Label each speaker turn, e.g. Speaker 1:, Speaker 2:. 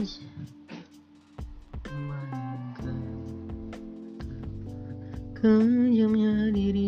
Speaker 1: Kau yang diri